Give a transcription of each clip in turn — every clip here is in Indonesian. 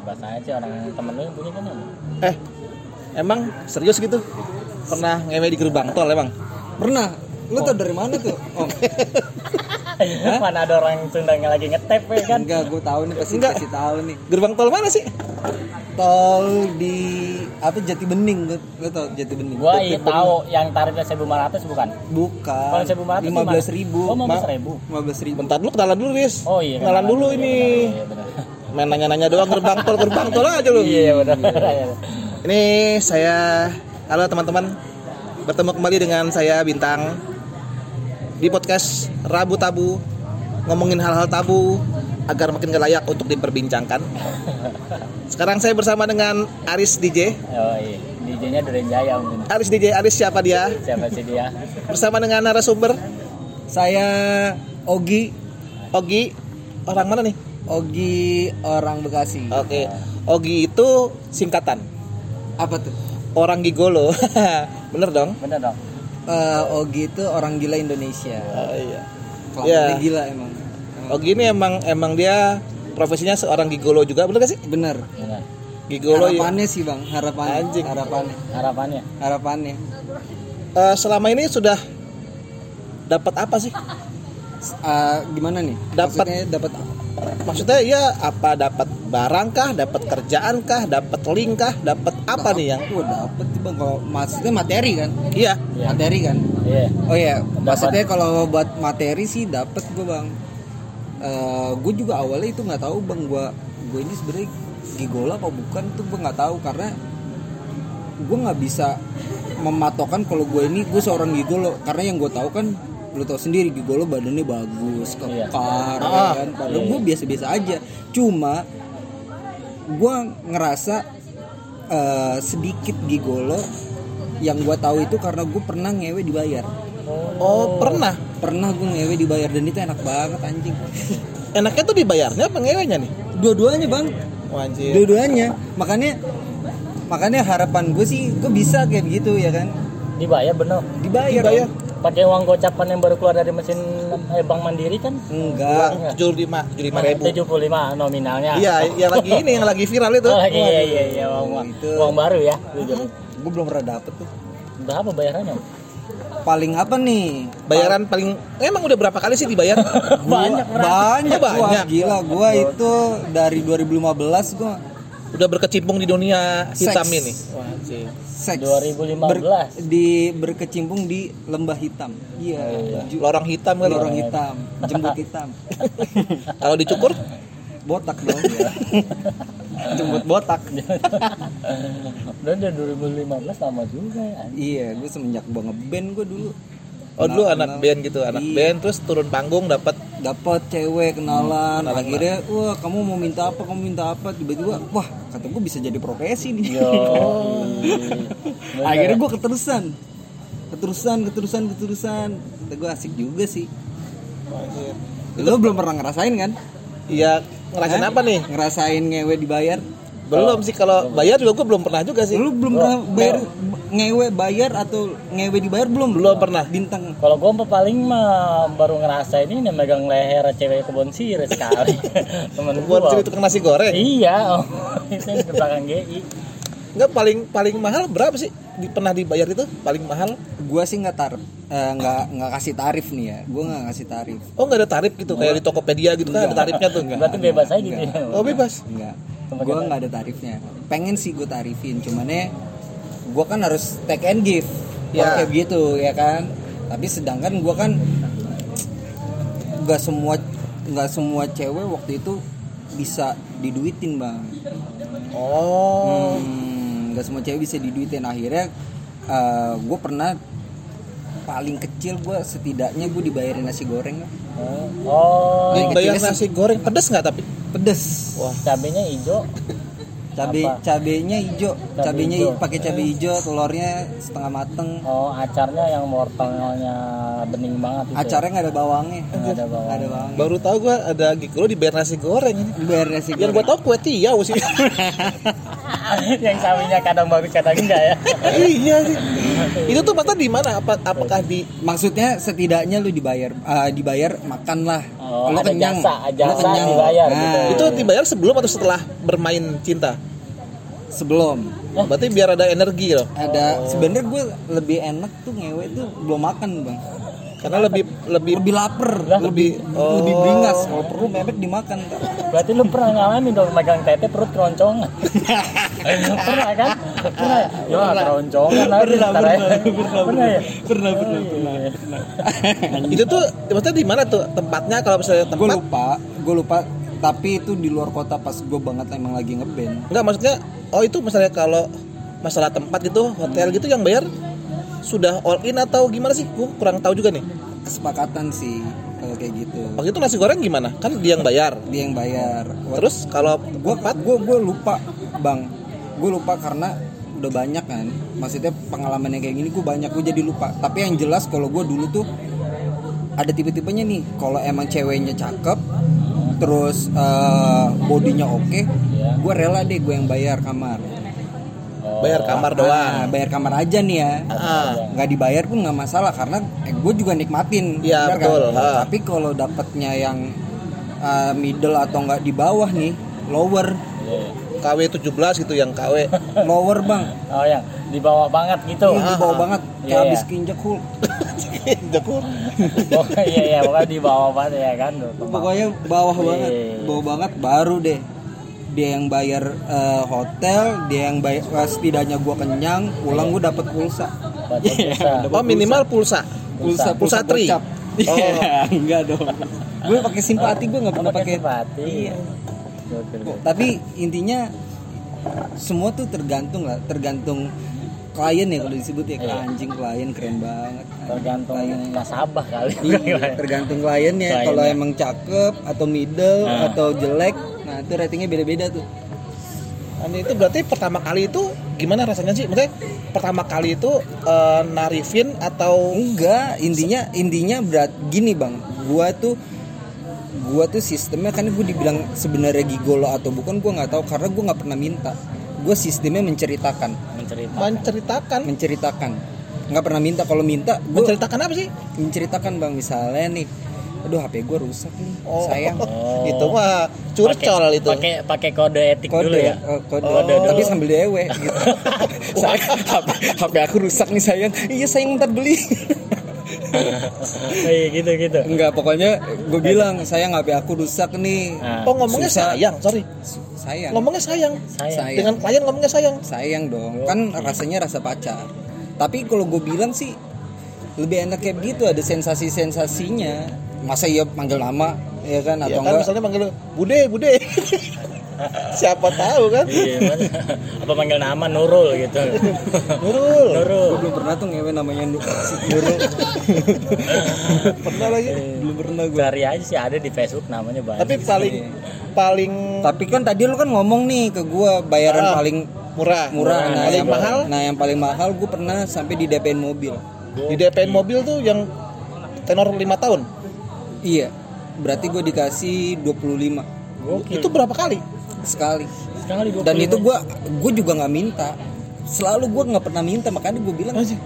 bebas aja sih orang temen lu yang punya kan ya Eh, emang serius gitu? Pernah ngewe di gerbang tol emang? Pernah. Lu tau dari mana tuh? Oh, mana ada orang Sunda yang lagi ngetep ya kan enggak, gue tahu nih pasti Enggak. kasih tahu nih. Gerbang tol mana sih? Tol di apa Jati Bening, lu, lu tau Jati Bening? gua iya tahu yang tarifnya 1500 bukan Bukan. kalau 1500 lima belas ribu. oh 15 ribu Lima belas ribu. Bentar dulu kenalan dulu, Riz. oh iya Kenalan dulu iya, ini. iya, benar. Main nanya-nanya doang gerbang tol, gerbang tol aja lu. iya benar Ini saya halo teman-teman. Bertemu kembali dengan saya Bintang di podcast Rabu Tabu ngomongin hal-hal tabu agar makin layak untuk diperbincangkan. Sekarang saya bersama dengan Aris DJ. oh iya DJ-nya Duren Jaya mungkin Aris DJ, Aris siapa dia? siapa sih dia Bersama dengan narasumber Saya Ogi, Ogi. Orang mana nih? Ogi orang Bekasi. Oke. Ogi itu singkatan. Apa tuh? Orang gigolo. Bener dong? bener dong Eh, Ogi itu orang gila Indonesia. Oh iya. Kelakuannya Iya. gila emang. Emang Ogi ini emang emang dia profesinya seorang gigolo juga, bener gak sih? Bener. bener Gigolo ya. harapannya sih bang, harapannya. Anjing. Harapannya. harapannya Harapannya. Eh, selama ini sudah dapat apa sih? Eh, gimana nih? Dapat- dapat Maksudnya ya apa dapat barang kah, dapat kerjaan kah, dapat link kah, dapat apa nih yang? Wah dapat sih bang. Kalau maksudnya materi kan? Iya. Iya. Materi kan? iya Oh iya, maksudnya kalau buat materi sih dapat gue bang. gue juga awalnya itu nggak tahu bang gue gue ini sebenarnya gigola apa bukan tuh gue nggak tahu karena gue nggak bisa mematokkan kalau gue ini gue seorang gigolo karena yang gue tahu kan lu tahu sendiri gigolo badannya bagus Iya. kekar ya Ah. kan padahal gue biasa-biasa aja cuma gue ngerasa eh, sedikit gigolo yang gue tahu itu karena gue pernah ngewe dibayar Oh, pernah. pernah gue ngewe dibayar dan itu enak banget anjing Enaknya tuh dibayarnya apa ngewenya nih? dua-duanya bang Oh, anjir. dua-duanya makanya makanya harapan gue sih gue bisa kayak begitu ya kan dibayar bener dibayar Dibayar. Pakai uang gocapan yang baru keluar dari mesin eh, bank mandiri kan enggak Uang tujuh lima tujuh lima ribu. 75 nominalnya Iya, yang lagi ini yang lagi viral itu. oh, iya iya iya uang, itu. uang baru ya gue belum pernah dapet tuh berapa bayarannya paling apa nih Bayaran paling emang udah berapa kali sih dibayar? banyak Gua- banyak Oh, banyak. Wah, gila gue itu dari 2015 gue udah berkecimpung di dunia hitam Seks. ini. Wah, seks. 2015. Ber- di berkecimpung di lembah hitam. Iya ju- Lorong hitam kan. lorong hitam jembut hitam. Kalau dicukur? Botak dong. Jembut botak. Udah dari 2015 lama juga ya. Iya gue semenjak gue ngeband gue dulu Oh dulu Kenal- anak kenal. band gitu, anak Iya. band terus turun panggung dapat dapat cewek kenalan Kenalan, akhirnya wah kamu mau minta apa kamu minta apa? Tiba-tiba wah kata gue bisa jadi profesi nih. Yo. Akhirnya gue keterusan. Keterusan keterusan keterusan. Kata gue asik juga sih. Lo belum pernah ngerasain kan? Iya, ngerasain Hah? apa nih? ngerasain ngewe dibayar Belum sih kalau bayar juga gue belum pernah juga sih. lu belum pernah bayar ngewe bayar atau ngewe dibayar belum Belum pernah. bintang kalau gue paling mah baru ngerasain ini megang leher cewek kebun sirih sekali temen Buat gua cerita tukang nasi goreng. iya oh, itu yang di belakang GI Enggak paling paling mahal berapa sih? Di, pernah dibayar itu paling mahal? gua sih nggak tarif eh, nggak nggak kasih tarif nih ya gua nggak kasih tarif Oh nggak ada tarif gitu kayak di Tokopedia gitu kan ada tarifnya tuh. berarti bebas aja gitu ya Oh bebas. Enggak. Gua nggak ada tarifnya. Pengen sih gue tarifin, cuman ya gua kan harus take and give. Ya. Ya. Kayak gitu ya kan. Tapi sedangkan gua kan nggak semua nggak semua cewek waktu itu bisa diduitin bang. Oh. Hmm, nggak semua cewek bisa diduitin. Akhirnya gue pernah paling kecil gue setidaknya gue dibayarin nasi goreng oh kecilnya nasi goreng pedes nggak tapi? Pedes. wah cabenya hijau. Cabe cabenya hijau. Cabe cabenya pakai cabe hijau telurnya setengah mateng. Oh acarnya yang wortelnya bening banget itu acaranya nggak ada bawangnya Nggak ada bawang. Ada bawangnya Baru tahu gua ada gigolo dibayar nasi goreng ini. bayar nasi Yang gua goreng tahu kue tiaw sih. yang sawinya kadang bagus kadang enggak ya iya sih. Itu tuh mata di mana? Apa apakah di maksudnya setidaknya lu dibayar ah, dibayar makan lah Oh, Lo ada kenyang. jasa, Lo jasa kenyang. dibayar Nah. gitu. Itu dibayar sebelum atau setelah bermain cinta? Sebelum Berarti biar ada energi loh. ada sebenarnya gue lebih enak tuh ngewe tuh belum makan bang Karena lebih lebih lebih lapar lebih oh, lebih beringas kalau perlu mepet dimakan. Berarti lu pernah ngalamin dong megang tete perut keroncongan. pernah kan? Pernah ya? Ya keroncongan lagi ntar ya. Pernah ya? pernah Oh, iya. itu tuh maksudnya di mana tuh tempatnya kalau misalnya gue tempat lupa gue lupa tapi itu di luar kota pas gue banget emang lagi ngeband enggak maksudnya oh itu misalnya kalau masalah tempat gitu hotel gitu yang bayar sudah all in atau gimana sih? Gue kurang tahu juga nih. kesepakatan sih kalau kayak gitu Waktu itu nasi goreng gimana? Kan dia yang bayar. dia yang bayar Terus kalau gue gue gue lupa bang gue lupa karena udah banyak kan maksudnya pengalaman yang kayak gini gue banyak gue jadi lupa tapi yang jelas kalau gue dulu tuh ada tipe-tipenya nih kalau emang ceweknya cakep terus eh, bodinya oke Iya. gue rela deh gue yang bayar kamar Oh, bayar kamar Nah, doang. bayar kamar aja nih ya Ah, nggak dibayar pun nggak masalah karena eh, gue juga nikmatin Iya, bener betul. kan? Ah. tapi kalau dapatnya yang uh, middle atau nggak di bawah nih lower iya, iya. KW 17 gitu yang KW. lower bang Oh yang di bawah banget gitu. Ih, di bawah banget kayak Iya, habis iya. kinjek Hulk Jakul. Pokoknya iya iya pokoknya di bawah banget ya kan. pokoknya bawah Iya. banget bawah banget baru deh dia yang bayar eh, hotel dia yang bayar eh, setidaknya gua kenyang pulang gua dapet pulsa Baca pulsa. Oh minimal pulsa. pulsa Pulsa tri. gocap. Oh. Iya, enggak dong gue pakai simpati gue nggak pernah pakai simpati. Iya. Tapi intinya semua tuh tergantung lah tergantung klien ya kalau disebut ya Iya. anjing klien keren banget Tergantung Klien. nasabah kali. Iya, tergantung kliennya Kliennya. kalau emang cakep atau middle Nah. atau jelek nah itu ratingnya beda-beda tuh Nah, itu berarti pertama kali itu gimana rasanya sih? Maksudnya pertama kali itu eh, narifin atau enggak intinya intinya berat gini bang gua tuh gua tuh sistemnya kan gue dibilang sebenarnya gigolo atau bukan gua nggak tahu karena gua nggak pernah minta gue sistemnya menceritakan Menceritakan. menceritakan? menceritakan nggak pernah minta kalau minta gue Menceritakan apa sih? menceritakan bang misalnya nih aduh HP gue rusak nih Oh, sayang Oh. itu mah curcol Pakai- itu. Pakai pakai kode etik kode dulu ya. eh, kode, Kode dulu. tapi sambil dewe gitu. saya HP, HP aku rusak nih sayang iya sayang ntar beli Iya gitu gitu. enggak pokoknya gue bilang sayang HP aku rusak nih Nah, Oh ngomongnya Susah. sayang, sorry. sayang Ngomongnya sayang. saya. sayang Dengan klien ngomongnya sayang. sayang dong kan rasanya rasa pacar tapi kalau gue bilang sih lebih enak kayak begitu ada sensasi sensasinya masa iya panggil nama ya kan Ya atau kan enggak misalnya manggil Bude, Bude. Siapa tahu kan? Iya, Mas. apa panggil nama Nurul gitu. Nurul. Nurul. gue belum pernah tuh ngewe namanya Nurul Pernah lagi. belum pernah gue Cari aja sih ada di Facebook namanya banyak. Tapi paling paling tapi kan tadi lu kan ngomong nih ke gue bayaran Ah. paling murah. murah nah paling yang mahal nah yang paling mahal gue pernah sampai di DP mobil di DP mobil tuh yang tenor 5 tahun. iya berarti gue dikasih 25 Gokil. Itu berapa kali? Sekali sekali 25. dan itu gue gue juga nggak minta selalu gue nggak pernah minta makanya gue bilang Anjing.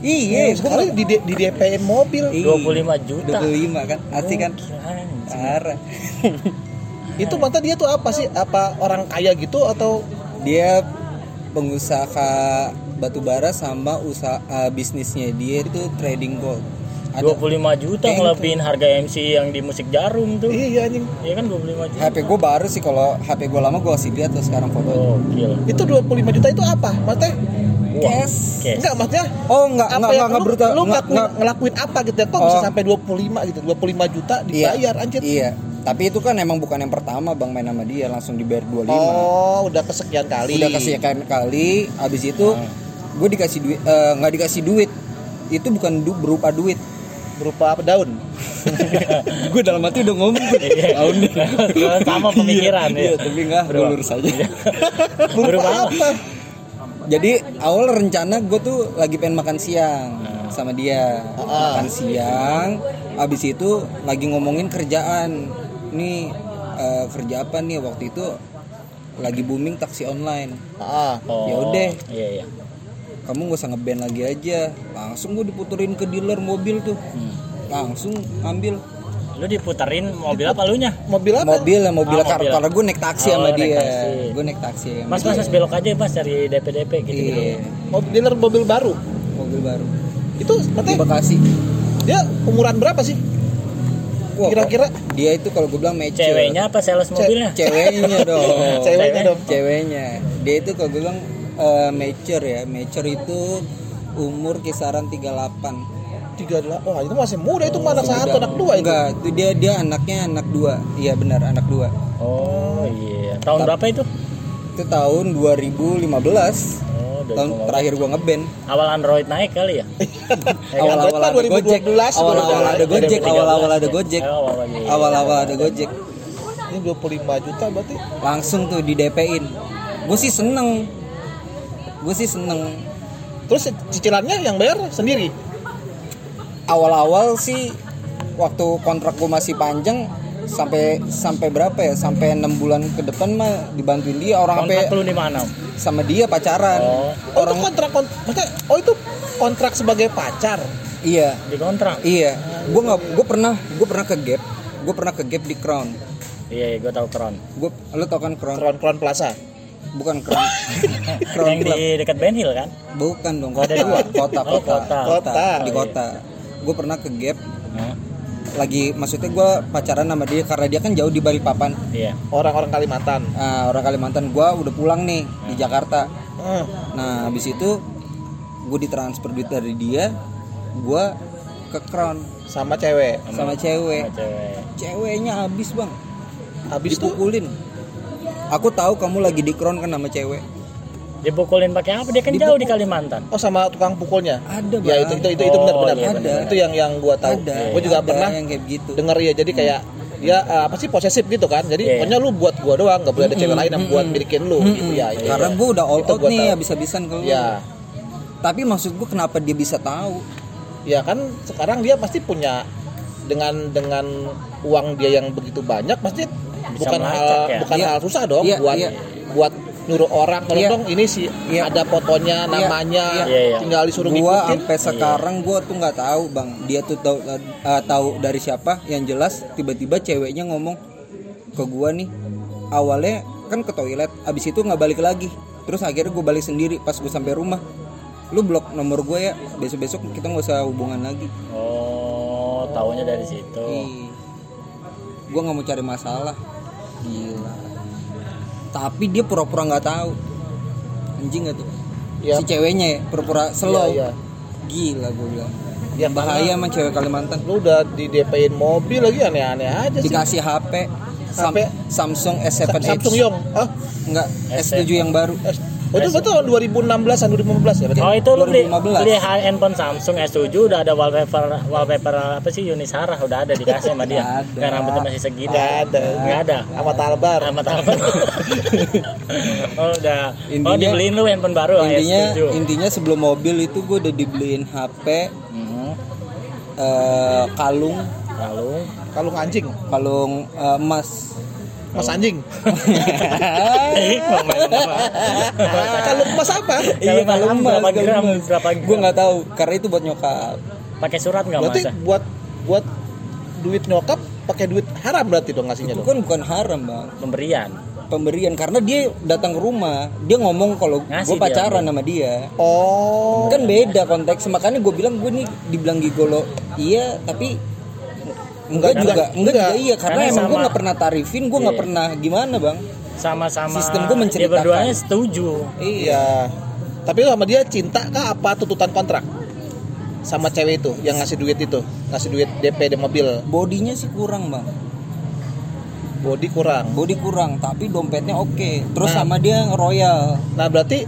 iya gue sekali di, di DP mobil. 25 juta. 25 kan asik kan Anjing. parah Itu mata dia tuh apa sih? Apa orang kaya gitu atau dia pengusaha batu bara sama usaha eh, bisnisnya dia itu trading gold ada 25 juta Kayak ngelebihin harga MC yang di musik jarum tuh. iya anjing. Iya kan 25 juta. HP gue baru sih kalau HP gue lama gue kasih lihat tuh sekarang fotonya Gokil. Itu 25 juta itu apa? Maksudnya cash Cash. enggak maksudnya oh enggak apa enggak yang enggak brutal lu enggak, nggak- enggak. ngelakuin apa gitu ya kok bisa Oh. sampai 25 gitu 25 juta iya dibayar anjir iya tapi itu kan emang bukan yang pertama bang main sama dia langsung dibayar 25 oh udah kesekian kali udah kasih kan kali abis itu gue dikasih duit eh, nggak dikasih duit itu bukan du- berupa duit berupa apa daun. Gue dalam hati udah ngomong tahun nih. Sama pemikiran iya, ya. tapi enggak gue Berupa. lurus aja. Berupa apa? Jadi awal rencana gue tuh lagi pengen makan siang sama dia. Makan siang abis itu lagi ngomongin kerjaan. Nih eh, kerja apa nih? Waktu itu lagi booming taksi online. Ah. Oh, Yaudah. Iya iya. Kamu gak usah ngeband lagi aja langsung gue diputerin ke dealer mobil tuh Hmm. langsung ambil Lu diputerin mobil apa lu nya? Mobil apa? mobil ya mobil Oh, karena mobil. karena gue naik taksi Oh, sama naik dia gue naik taksi sama Mas dia. mas mas belok aja mas dari DP-DP gitu gitu. iya Mobil dealer mobil baru. mobil baru Itu di berarti Bekasi dia umuran berapa sih? Kira-kira dia itu kalau gue bilang mature Ceweknya apa sales mobilnya? ceweknya dong ceweknya dong. ceweknya dia itu kalau gue bilang eh, mature ya. Mature itu umur kisaran 38 Tiga wah itu masih muda. Itu mah anak satu, anak dua itu. enggak itu dia dia anaknya anak dua. Iya benar anak dua. Oh iya. Tahun berapa itu? itu tahun 2015 Oh, tahun terakhir gua ngeband. Awal Android naik kali ya? awal-awal ada mah Gojek 2012 awal-awal ada Gojek 2013 awal-awal ada ya? Gojek. Oh, awal-awal ada Gojek. Ini 25 juta berarti. langsung tuh di DP-in gue sih seneng gue sih seneng Terus cicilannya yang bayar sendiri. awal-awal sih waktu kontrak gue masih panjang sampai sampai berapa ya sampai enam bulan ke depan mah dibantuin dia orang Kontrak sampai lu di mana? sama dia pacaran Oh. Oh, itu kontrak kont maksudnya, oh itu kontrak sebagai pacar. iya Di kontrak. iya gue nggak gue pernah gue pernah ke gap gue pernah ke gap di crown Iya, iya gue tahu Kron. gue lo tau kan crown Crown Crown Plaza. Bukan crown crown Yang club di dekat Ben Hill kan? bukan dong kota Ada dua? kota Oh, kota kota. Kota. di kota gue pernah ke gap lagi maksudnya gue pacaran sama dia karena dia kan jauh di Balikpapan Iya. Orang-orang Kalimantan. Nah, orang Kalimantan gue udah pulang nih di Jakarta Hmm. nah habis itu gue ditransfer duit dari dia gue ke Crown Sama cewek. sama cewek Sama cewek. ceweknya habis bang Habis tuh dipukulin aku tahu kamu lagi di Crown kan sama cewek Dipukulin pakai apa? Dia kan jauh di Kalimantan. oh sama tukang pukulnya. ada bang Ya itu itu itu, itu Oh, benar-benar. iya, Ada. Itu yang yang gua tahu. ada Gua juga ada pernah yang kayak gitu dengar ya jadi kayak dia eh, apa sih posesif gitu kan. Jadi Iya. pokoknya lu buat gua doang, nggak boleh ada cewek lain yang buat milikin lu gitu ya. itu. karena gue udah all Itu out gua nih habis-habisan ke lu Ya. tapi maksud gue kenapa dia bisa tahu Ya kan sekarang dia pasti punya dengan dengan uang dia yang begitu banyak pasti bukan hal melacak ya? bukan Iya. hal susah dong Iya, buat iya. buat nyuruh orang kalau Iya. dong ini sih Iya. ada fotonya Iya. namanya Iya, iya. tinggal disuruh gua ngikutin sampai sekarang gua tuh nggak tahu bang dia tuh tahu eh, tahu dari siapa yang jelas tiba-tiba ceweknya ngomong ke gua nih awalnya kan ke toilet abis itu nggak balik lagi terus akhirnya gue balik sendiri pas gue sampai rumah lu blok nomor gue ya besok besok kita nggak usah hubungan lagi Oh, taunya dari situ. Gue nggak mau cari masalah gila. Tapi dia pura-pura nggak tahu. Anjing gak tuh? Ya. si ceweknya ya pura-pura slow. Iya, iya. gila gue bilang. Ya, bahaya emang cewek Kalimantan. lu udah di DP-in mobil lagi aneh-aneh aja sih. Dikasih HP, Sam- HP? Samsung S7 Edge Samsung Yong? Ah enggak S7 yang baru. Eh, oh, itu betul tahun 2016 an 2015 ya berarti Oh itu lu beli, 2015. beli handphone Samsung S7 udah ada wallpaper wallpaper apa sih Unisara udah ada dikasih sama dia. Yang rambutnya masih segitu. Nggak ada. Nggak ada. sama Talbar Sama tahu. oh udah. oh Intinya- dibeliin lu handphone baru intinya S7. intinya sebelum mobil itu gue udah dibeliin HP Hmm. eh, kalung Lalu kalung anjing kalung eh, emas mas anjing Mau main apa? kalung emas apa iya emas, emas berapa gram? Berapa gue gram? nggak tahu karena itu buat nyokap Pakai surat nggak berarti masa? buat buat duit nyokap pakai duit haram berarti dong ngasihnya itu dong kan bukan haram bang Pemberian. pemberian karena dia datang ke rumah dia ngomong kalau gue dia, pacaran Bang. sama dia oh kan beda konteks makanya gue bilang gue nih dibilang gigolo iya tapi enggak juga enggak. enggak juga iya karena, Karena emang gue nggak pernah tarifin gue nggak Iya. pernah gimana bang Sama-sama. Sistem gua menceritakan. Dia berduanya setuju. Iya. Tapi sama dia cinta kah apa tuntutan kontrak? Sama cewek itu yang ngasih duit itu, ngasih duit DP di mobil. bodinya sih kurang bang Body kurang. body kurang tapi dompetnya oke terus Nah. sama dia royal Nah, berarti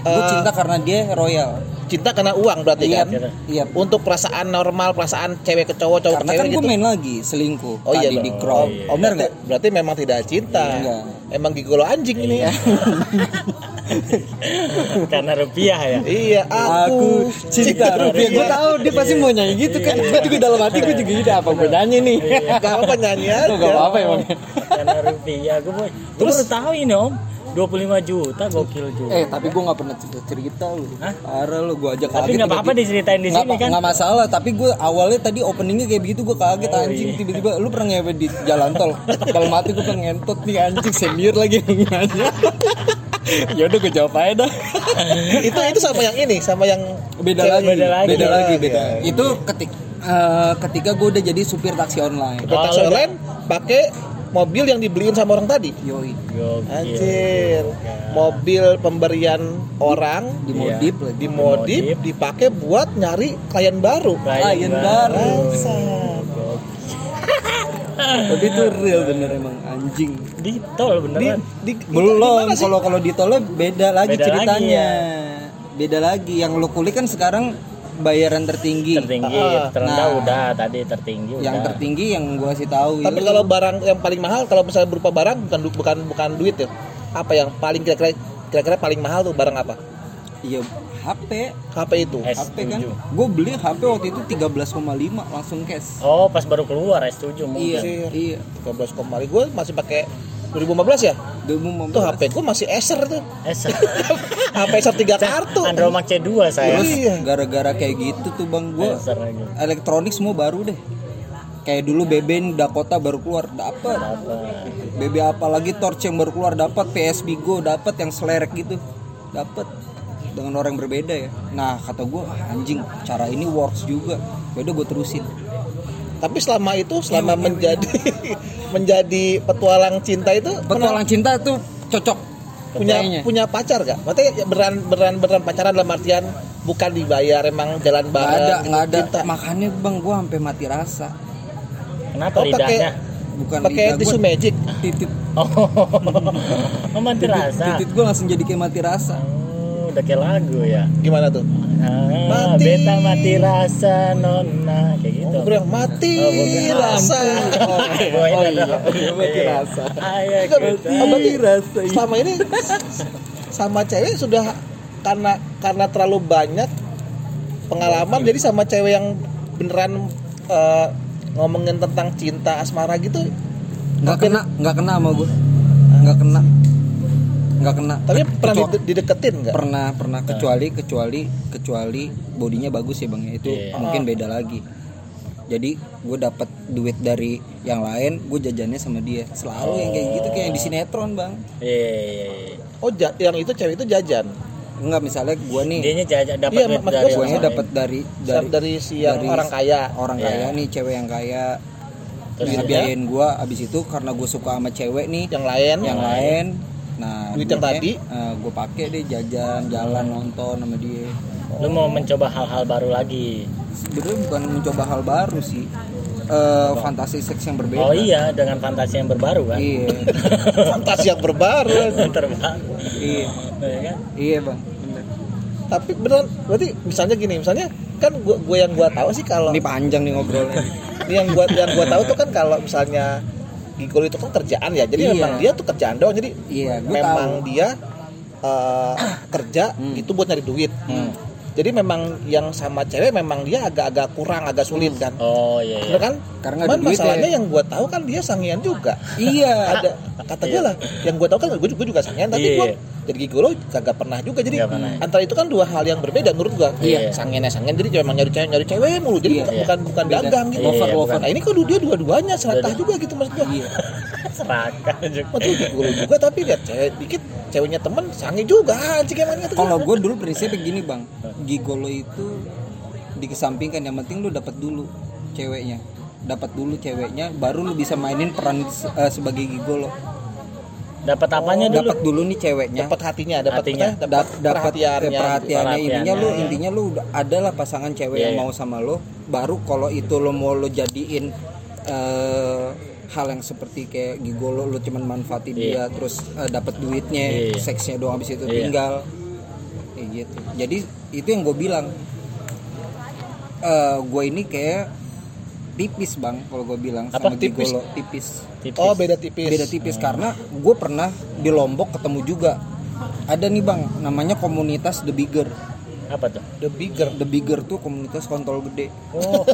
gue eh, cinta karena dia royal cinta karena uang berarti iya kan? iya Untuk perasaan normal, perasaan cewek ke cowok, cowok ke karena cewek kan gitu. gue main lagi selingkuh Oh iya di crop Oh, bener berarti, nggak berarti memang tidak cinta. Enggak. Emang gigolo anjing ini. Karena rupiah ya. iya, aku, aku cinta rupiah gue tahu dia pasti mau nyanyi gitu kan gue juga dalam hati gue juga gitu apa gue nyanyi nih Gak apa-apa nyanyi aja. Gak apa-apa emang Karena rupiah. Gue baru tahu ini om. 25 juta gokil juga. Eh tapi gue nggak pernah cerita cerita lu. Hah? Parah lu gue aja kaget. Tapi nggak apa-apa diceritain di Nggak sini kan. nggak masalah. Tapi gue awalnya tadi openingnya kayak begitu gue kaget Oh, anjing. iya. Tiba-tiba lu pernah ngewe di jalan tol. Dalam hati gue pengen ngentot nih anjing senior lagi nanya. ya udah gue jawab aja dah. itu itu sama yang ini, sama yang Beda lagi, beda lagi. beda lagi, Beda lagi. Itu ketik eh, ketika gue udah jadi supir taksi online. Taksi Oh, lu online pakai mobil yang dibeliin sama orang tadi. Yoi. Anjir. Mobil pemberian orang Dimodif Iya. lagi. dimodif Dimodif. dipakai buat nyari klien baru. Klien baru. Tapi itu real bener emang anjing. Di tol Di, beneran. di, di- Belum, kalau kalau di tolnya beda lagi Beda ceritanya. lagi, Beda lagi. Yang lo kulik kan sekarang bayaran tertinggi. tertinggi, Ah, terendah nah. udah tadi tertinggi Yang udah. tertinggi yang gua kasih tahu. Tapi ya. kalau barang yang paling mahal kalau misalnya berupa barang bukan bukan bukan duit ya. Apa yang paling kira-kira kira-kira paling mahal tuh barang apa? iya HP, HP itu. S7. HP kan. Gue beli HP waktu itu 13,5 langsung cash. Oh, pas baru keluar S7 mungkin. Iya, sih. iya. 13 koma gue masih pakai 2015 ya? Demo Tuh HP gue masih Acer tuh. S. HP Acer 3 kartu. Andromax C2 saya. Terus Iya. gara-gara kayak gitu tuh bang gue Acer elektronik semua baru deh. Kayak dulu BB Dakota baru keluar dapat. Apa? BB apalagi Torch yang baru keluar dapat PS Bigo dapat yang selerek gitu dapat dengan orang yang berbeda ya nah kata gue anjing cara ini works juga ya udah gue terusin Tapi selama itu selama menjadi menjadi petualang cinta itu petualang cinta tuh cocok punya kayaknya. punya pacar gak? Maksudnya ya beran beran beran pacaran dalam artian bukan dibayar emang jalan bareng ada gitu, nggak ada cinta. makanya bang gue sampai mati rasa Kenapa Oh, pakai- bukan Pakai tisu gua, magic. titit Oh, oh mati rasa. titit gue langsung jadi kayak mati rasa Oh, udah kayak lagu ya. Gimana tuh? Ah, Mati. beta mati rasa nona kayak gitu. Oh, gue yang mati Oh, bukan. rasa. Oh, oh iya, iya, mati rasa. Ayo Enggak, kita. oh, berarti rasa selama ini sama cewek sudah karena karena terlalu banyak pengalaman jadi sama cewek yang beneran eh, ngomongin tentang cinta asmara gitu nggak kena nggak kena sama gue nggak kena nggak kena. Tapi pernah Kecuali- dide- dideketin nggak? Pernah pernah. Kecuali kecuali kecuali bodinya bagus ya bang ya. Itu Iya. mungkin beda lagi. Jadi gue dapat duit dari yang lain gue jajannya sama dia. Selalu yang kayak gitu kayak yang di sinetron bang. Iya, iya, iya. oh ja- yang itu cewek itu jajan? Enggak misalnya gue nih Dianya jajak dapat Iya, duit dari gua gue dapat dari dari dari, si yang dari orang kaya. orang Iya. kaya nih cewek yang kaya. Terus dia? biayain gue abis itu karena gue suka sama cewek nih yang lain. yang lain nah Duit yang tadi? gue pakai deh jajan jalan nonton sama dia Lu mau mencoba hal-hal baru lagi. sebenarnya bukan mencoba hal baru sih Eh, fantasi seks yang berbeda Oh iya, dengan fantasi yang berbaru kan. iya fantasi yang berbaru Terbaru. iya Iya kan? iya bang bener. tapi beneran berarti misalnya gini misalnya kan gua, gua yang gua tahu sih kalau ini panjang nih ngobrolnya Ini yang gua yang gua tahu tuh kan kalau misalnya gigolo itu kan kerjaan ya. Jadi Iya. memang dia tuh kerjaan doang. Jadi iya gue memang tahu dia eh, kerja Hmm. itu buat nyari duit. Jadi memang yang sama cewek memang dia agak-agak kurang, agak sulit kan. Oh iya. iya. Bener kan? Karena Cuman masalahnya ya. yang gua tahu kan dia sangian juga. iya Ada kata gue lah, yang gua tahu kan gue juga, juga sangian tapi Iya. gua jadi gigolo kagak pernah juga. Jadi pernah. antara itu kan dua hal yang berbeda menurut gua. Iya. Sangiannya sangian jadi memang nyari cewek nyari cewek mulu. Jadi Iya. bukan bukan, bukan Beda. dagang gitu. Lover, Iya, lover. Nah ini kok dia dua-duanya serakah juga gitu maksud gua. iya Serakah juga. Maksud gigolo juga tapi lihat cewek dikit ceweknya temen sange juga anjing emangnya tuh. kalau gue dulu prinsipnya begini bang gigolo itu dikesampingkan yang penting lu dapat dulu ceweknya dapat dulu ceweknya baru lu bisa mainin peran eh, sebagai gigolo Dapat apanya dulu? dapat dulu nih ceweknya dapat hatinya, dapat Hatinya. apa, dapat Dap- dapat perhatiannya. perhatiannya intinya lu intinya lu adalah pasangan cewek Iya, yang iya. mau sama lo baru kalau itu lo mau lo jadiin eh, hal yang seperti kayak gigolo lo cuman manfaatin dia terus eh, dapat duitnya Iya. seksnya doang habis itu Iya. tinggal kayak gitu jadi itu yang gue bilang Eh gue ini kayak tipis bang kalau gue bilang Apa? sama Tipis? gigolo tipis Tipis. Oh, beda tipis. beda tipis karena gue pernah di Lombok ketemu juga ada nih bang namanya komunitas The Bigger Apa tuh? The bigger. The Bigger tuh komunitas kontol gede Oh,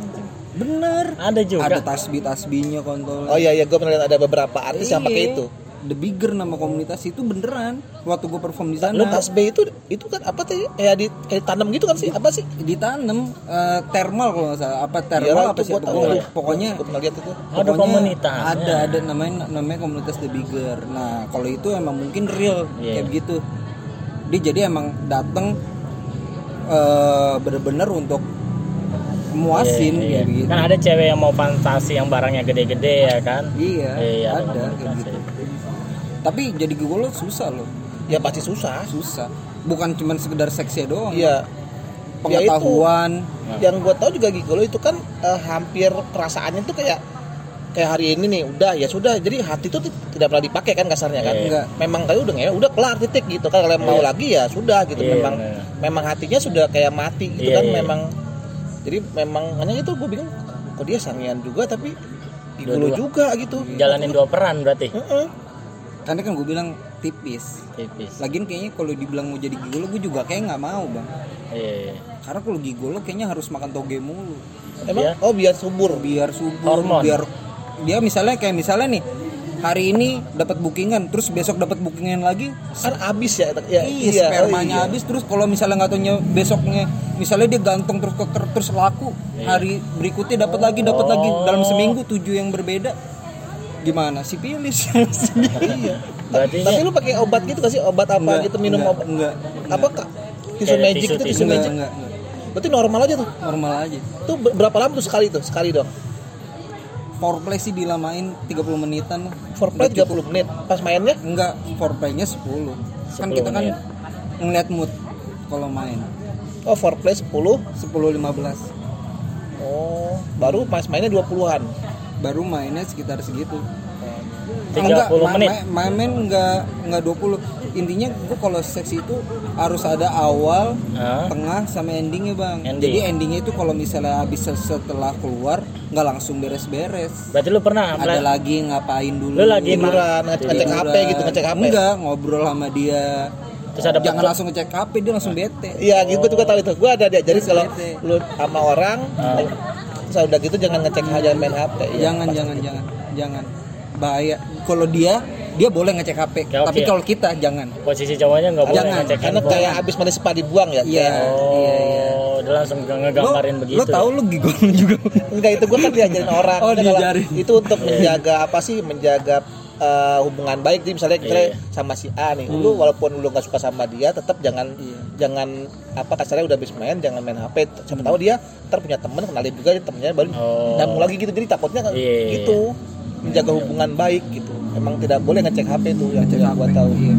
bener ada juga. ada tasbih tasbihnya kontol Oh iya iya gue pernah lihat ada beberapa artis yang Iya. pakai itu. The Bigger nama komunitas itu beneran waktu gue perform di sana Lu tasbih itu itu kan apa tuh ya di kayak tanam gitu kan sih? Apa sih? ditanam eh, thermal kalau nggak salah apa thermal Iyalah, apa sih gua tahu. pokoknya, pokoknya Gua pernah lihat itu. Ada pokoknya komunitas. ada ada namanya namanya komunitas The Bigger nah kalau itu emang mungkin real Iya. kayak begitu dia jadi emang dateng eh bener-bener untuk muasin Iya, iya. kayak begitu Kan ada cewek yang mau fantasi yang barangnya gede-gede ya kan? iya, Iya, ada kayak komunitas, gitu iya. Tapi jadi gigolo susah loh Ya pasti susah. susah bukan cuman sekedar seksi doang Iya. pengetahuan Yang gua tahu juga gigolo itu kan eh, hampir perasaannya tuh kayak kayak hari ini nih udah ya sudah jadi hati tuh ti- tidak pernah dipakai kan kasarnya kan Iya. Enggak. memang kayak udah ya udah kelar titik gitu kan kalau mau lagi ya sudah gitu Iya, memang bener. memang hatinya sudah kayak mati gitu Iya, kan iya. memang jadi memang hanya itu gue bingung kok dia sangian juga tapi gigolo Dua-dua. juga gitu Jalanin dua peran berarti. Heeh. Karena kan gue bilang tipis Tipis. lagian kayaknya kalau dibilang mau jadi gigolo gue juga kayak nggak mau bang Iya. iya. karena kalau gigolo kayaknya harus makan toge mulu emang Iya. oh biar subur biar subur Hormon. biar dia misalnya kayak misalnya nih hari ini dapat bookingan terus besok dapat bookingan lagi kan abis ya, ya iya, spermanya oh iya. habis terus kalau misalnya nggak taunya besoknya misalnya dia gantung terus keker terus laku hari berikutnya dapat lagi dapat lagi dalam seminggu tujuh yang berbeda gimana sipilis iya. Berarti tapi lu pakai obat gitu kasih obat apa Enggak, gitu minum enggak, obat? enggak, apa kak? Tisu Kayak magic tisu- itu tisu tisu enggak, magic? enggak, enggak. berarti normal aja tuh? Normal aja. Tuh ber- berapa lama tuh sekali tuh? Sekali dong. Foreplay sih dilamain 30 menitan. Foreplay Udah cukup. 30 menit. Pas mainnya? Enggak foreplaynya 10 kan 10 kita kan menit. ngeliat mood kalau main. Oh foreplay 10 10 15 oh baru pas mainnya 20-an baru mainnya sekitar segitu. 30 enggak, menit. ma- main main enggak enggak 20 intinya gua kalau seksi itu harus ada awal Hah? tengah sama endingnya bang. Ending. jadi endingnya itu kalau misalnya habis se- setelah keluar nggak langsung beres-beres. Berarti lu pernah ada lagi ngapain dulu? Lu lagi tiduran ngecek HP gitu ngecek HP. Enggak ngobrol sama dia. Terus ada jangan langsung ngecek HP dia langsung bete. Iya gitu gue juga tahu itu. Gue ada dia jadi kalau lu sama orang Ah. Terus udah gitu jangan ngecek jangan main HP Iya, jangan pasti. jangan jangan jangan bahaya kalau dia dia boleh ngecek HP Ya, tapi kalau kita jangan posisi cowoknya nggak boleh Jangan, ngecek karena handphone. kayak abis mandi spa dibuang ya Iya. kayak- Oh, iya, iya. dia langsung ngegambarin lo, begitu. lo tahu lo gigol juga enggak itu gue kan diajarin orang Oh, diajarin. itu untuk menjaga apa sih menjaga eh, hubungan baik. Jadi misalnya misalnya Iya. sama si A nih lu walaupun lu nggak suka sama dia tetap jangan Iya. jangan apa kasarnya udah habis main jangan main HP siapa tahu dia ntar punya temen kenalin juga temennya baru Oh. lagi gitu. Jadi takutnya kan Iya. gitu. Menjaga hubungan baik gitu. Emang tidak boleh ngecek HP tuh yang gua HP, tahu. Iya.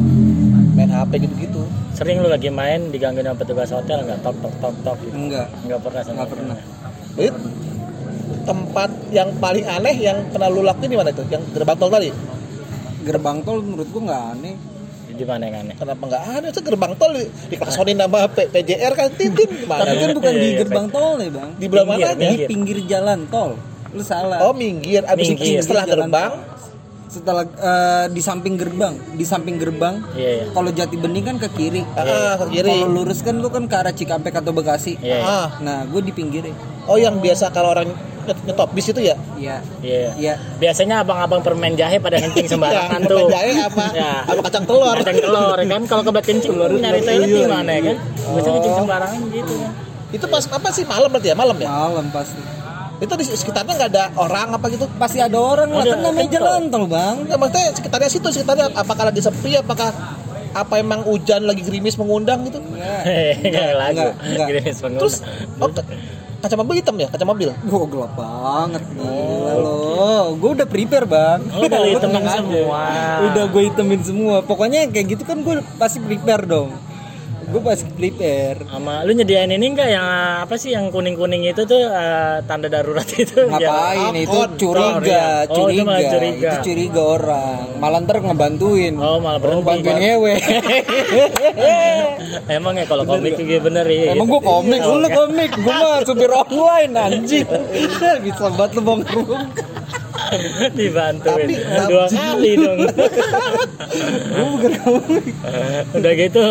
main HP gitu gitu Sering lu lagi main digangguin sama petugas hotel nggak? Tok tok tok tok gitu. enggak Nggak pernah sama Nggak pernah. Tempat yang paling aneh yang pernah lu lakuin di mana itu? Yang gerbang tol tadi gerbang tol menurut gua nggak aneh Di mana yang aneh? Kenapa nggak ada? Itu gerbang tol di, dikelaksonin sama P- PJR kan titin gimana? tapi kan bukan di Iya, gerbang tol nih bang Di belah mana? di pinggir jalan tol lu salah Oh minggir, abis itu Minggir. setelah Jalan gerbang. tol. setelah eh, di samping gerbang di samping gerbang Iya, iya. kalau jati bening kan ke kiri Ah, ke kiri. kalau lurus kan lu kan ke arah Cikampek atau Bekasi Iya. iya. Ah, nah gue di pinggir oh yang biasa kalau orang nyetop bis itu ya? iya Iya. iya Biasanya abang-abang permen jahe pada kencing sembarangan Ya, tuh. jahe apa? Ya. Apa kacang telur? Kacang telur ya kan kalau kebelet kencing nyari toilet di mana ya kan? Biasanya kencing sembarangan gitu kan. Itu pas apa sih malam berarti ya? Malam ya? malam pasti Itu di sekitarnya nggak ada orang apa gitu? pasti ada orang lah kan namanya jalan tol bang Nggak maksudnya sekitarnya situ sekitarnya apakah lagi sepi apakah apa emang hujan lagi gerimis mengundang gitu? Kayak lagu. enggak, enggak. Gini pengguna. Terus oh, kaca mobil hitam ya? Kaca mobil? Gue gelap banget gila lo Gue udah prepare bang Oh, udah hitemin aja. semua. Udah gue hitemin semua Pokoknya kayak gitu kan gue pasti prepare dong Gue pasti prepare sama lu nyediain ini enggak yang apa sih yang kuning-kuning itu tuh eh, tanda darurat itu Ngapain Ya, itu kon, curiga. Oh, itu curiga. malah curiga. Itu curiga orang. Malah ntar ngebantuin. Oh, malah berhenti. Bantuin ngewe. Emang ya kalau komik juga bener ya. Emang gue komik, Oh, lu kan? komik, gue mah supir online anjing. Bisa banget lu bongkar dibantuin Tapi, dua kali dong. Gue bukan komik. Udah gitu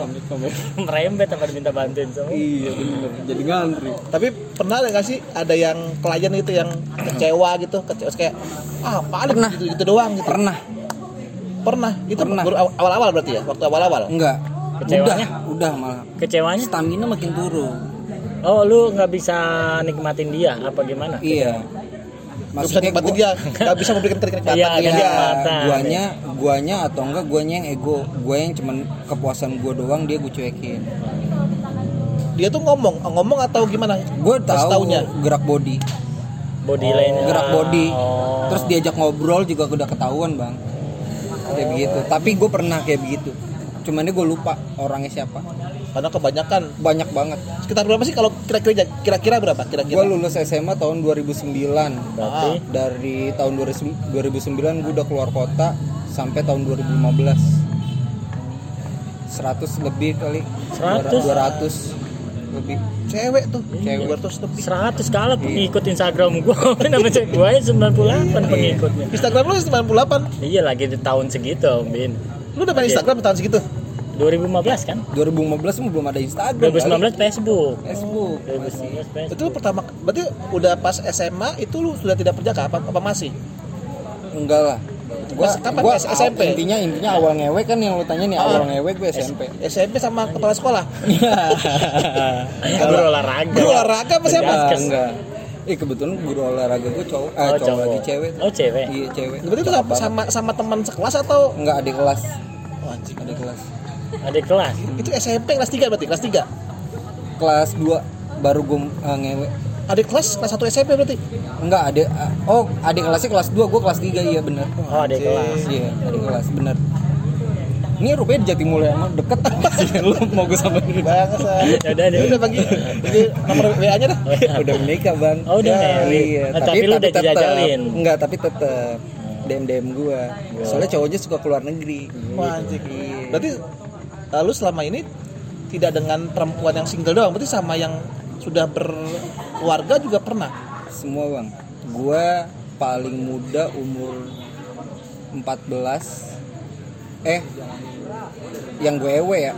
Komik, komik. merembet apa diminta bantuin semua. Iya bener, jadi ngantri. Tapi pernah nggak sih ada yang klien itu yang kecewa gitu, kecewa kayak ah paling Pernah. gitu, gitu doang gitu. Pernah, Pernah. Itu Pernah. awal-awal berarti ya? Waktu awal-awal. enggak Kecewanya? udah udah malah Kecewanya? stamina makin turun Oh, lu nggak bisa nikmatin dia apa gimana? iya Gak bisa nikmatin dia, gak bisa memberikan kenikmatan Iya, ke dia. kenikmatan. guanya guanya atau enggak guanya yang ego gue yang cuman kepuasan gue doang dia gue cuekin Dia tuh ngomong, ngomong atau gimana? gue Kasih tahu taunya. gerak body Body lainnya. gerak body Oh. terus diajak ngobrol juga udah ketahuan bang kayak begitu tapi gue pernah kayak begitu cuman gue lupa orangnya siapa Karena kebanyakan banyak banget sekitar berapa sih kalau kira-kira kira-kira berapa? gue Kira-kira. lulus SMA tahun 2009 Berarti dari tahun 2009 2009 gue udah keluar kota sampai tahun 2015 100 lebih kali 100? 200 lebih Cewek tuh, Cewek. 200 lebih. 100 kali pengikut Instagram gua. Nama gua aja 98 pengikutnya. Instagram lu 98. Iya lagi di tahun segitu, Bin. Lu udah main Instagram tahun segitu? 2015 kan? 2015 mah belum ada Instagram 2019 Facebook. kali. Facebook 2019 Facebook. Itu lu pertama berarti udah pas SMA itu lu sudah tidak perjaka apa, apa masih? enggak lah gua, kapan gua SMP? intinya intinya awal ngewe kan yang lu tanya nih awal ngewe gue SMP SMP sama kepala sekolah. Guru olahraga. Guru olahraga apa siapa? enggak eh kebetulan guru olahraga gue cowok. Eh, Oh, cowok, cowok. lagi cewek. Oh, cewek. iya cewek. Berarti itu sama, sama sama teman sekelas atau? Enggak adik kelas. Oh, anjing. adik kelas. Adik kelas. Itu SMP kelas 3 berarti, kelas 3. kelas 2 baru gue uh, ngewe. Adik kelas? Kelas 1 SMP berarti. enggak adik uh, oh adik kelasnya kelas 2 gue kelas 3 iya bener. Oh, adik kelas. iya adik kelas. Bener ini rupanya di Jatimulya emang deket lu mau gue sama dia Bangsa. Ya udah deh. udah bagi. Jadi nomor WA-nya dah. udah menikah bang Oh, udah Ya, iya. Oh, tapi lu udah dijajalin. enggak tapi tetep DM DM gua soalnya cowoknya suka keluar negeri Wah. Iya. Berarti lalu selama ini tidak dengan perempuan yang single doang, berarti sama yang sudah berkeluarga juga pernah. semua bang gua paling muda umur 14 eh yang gue ewe ya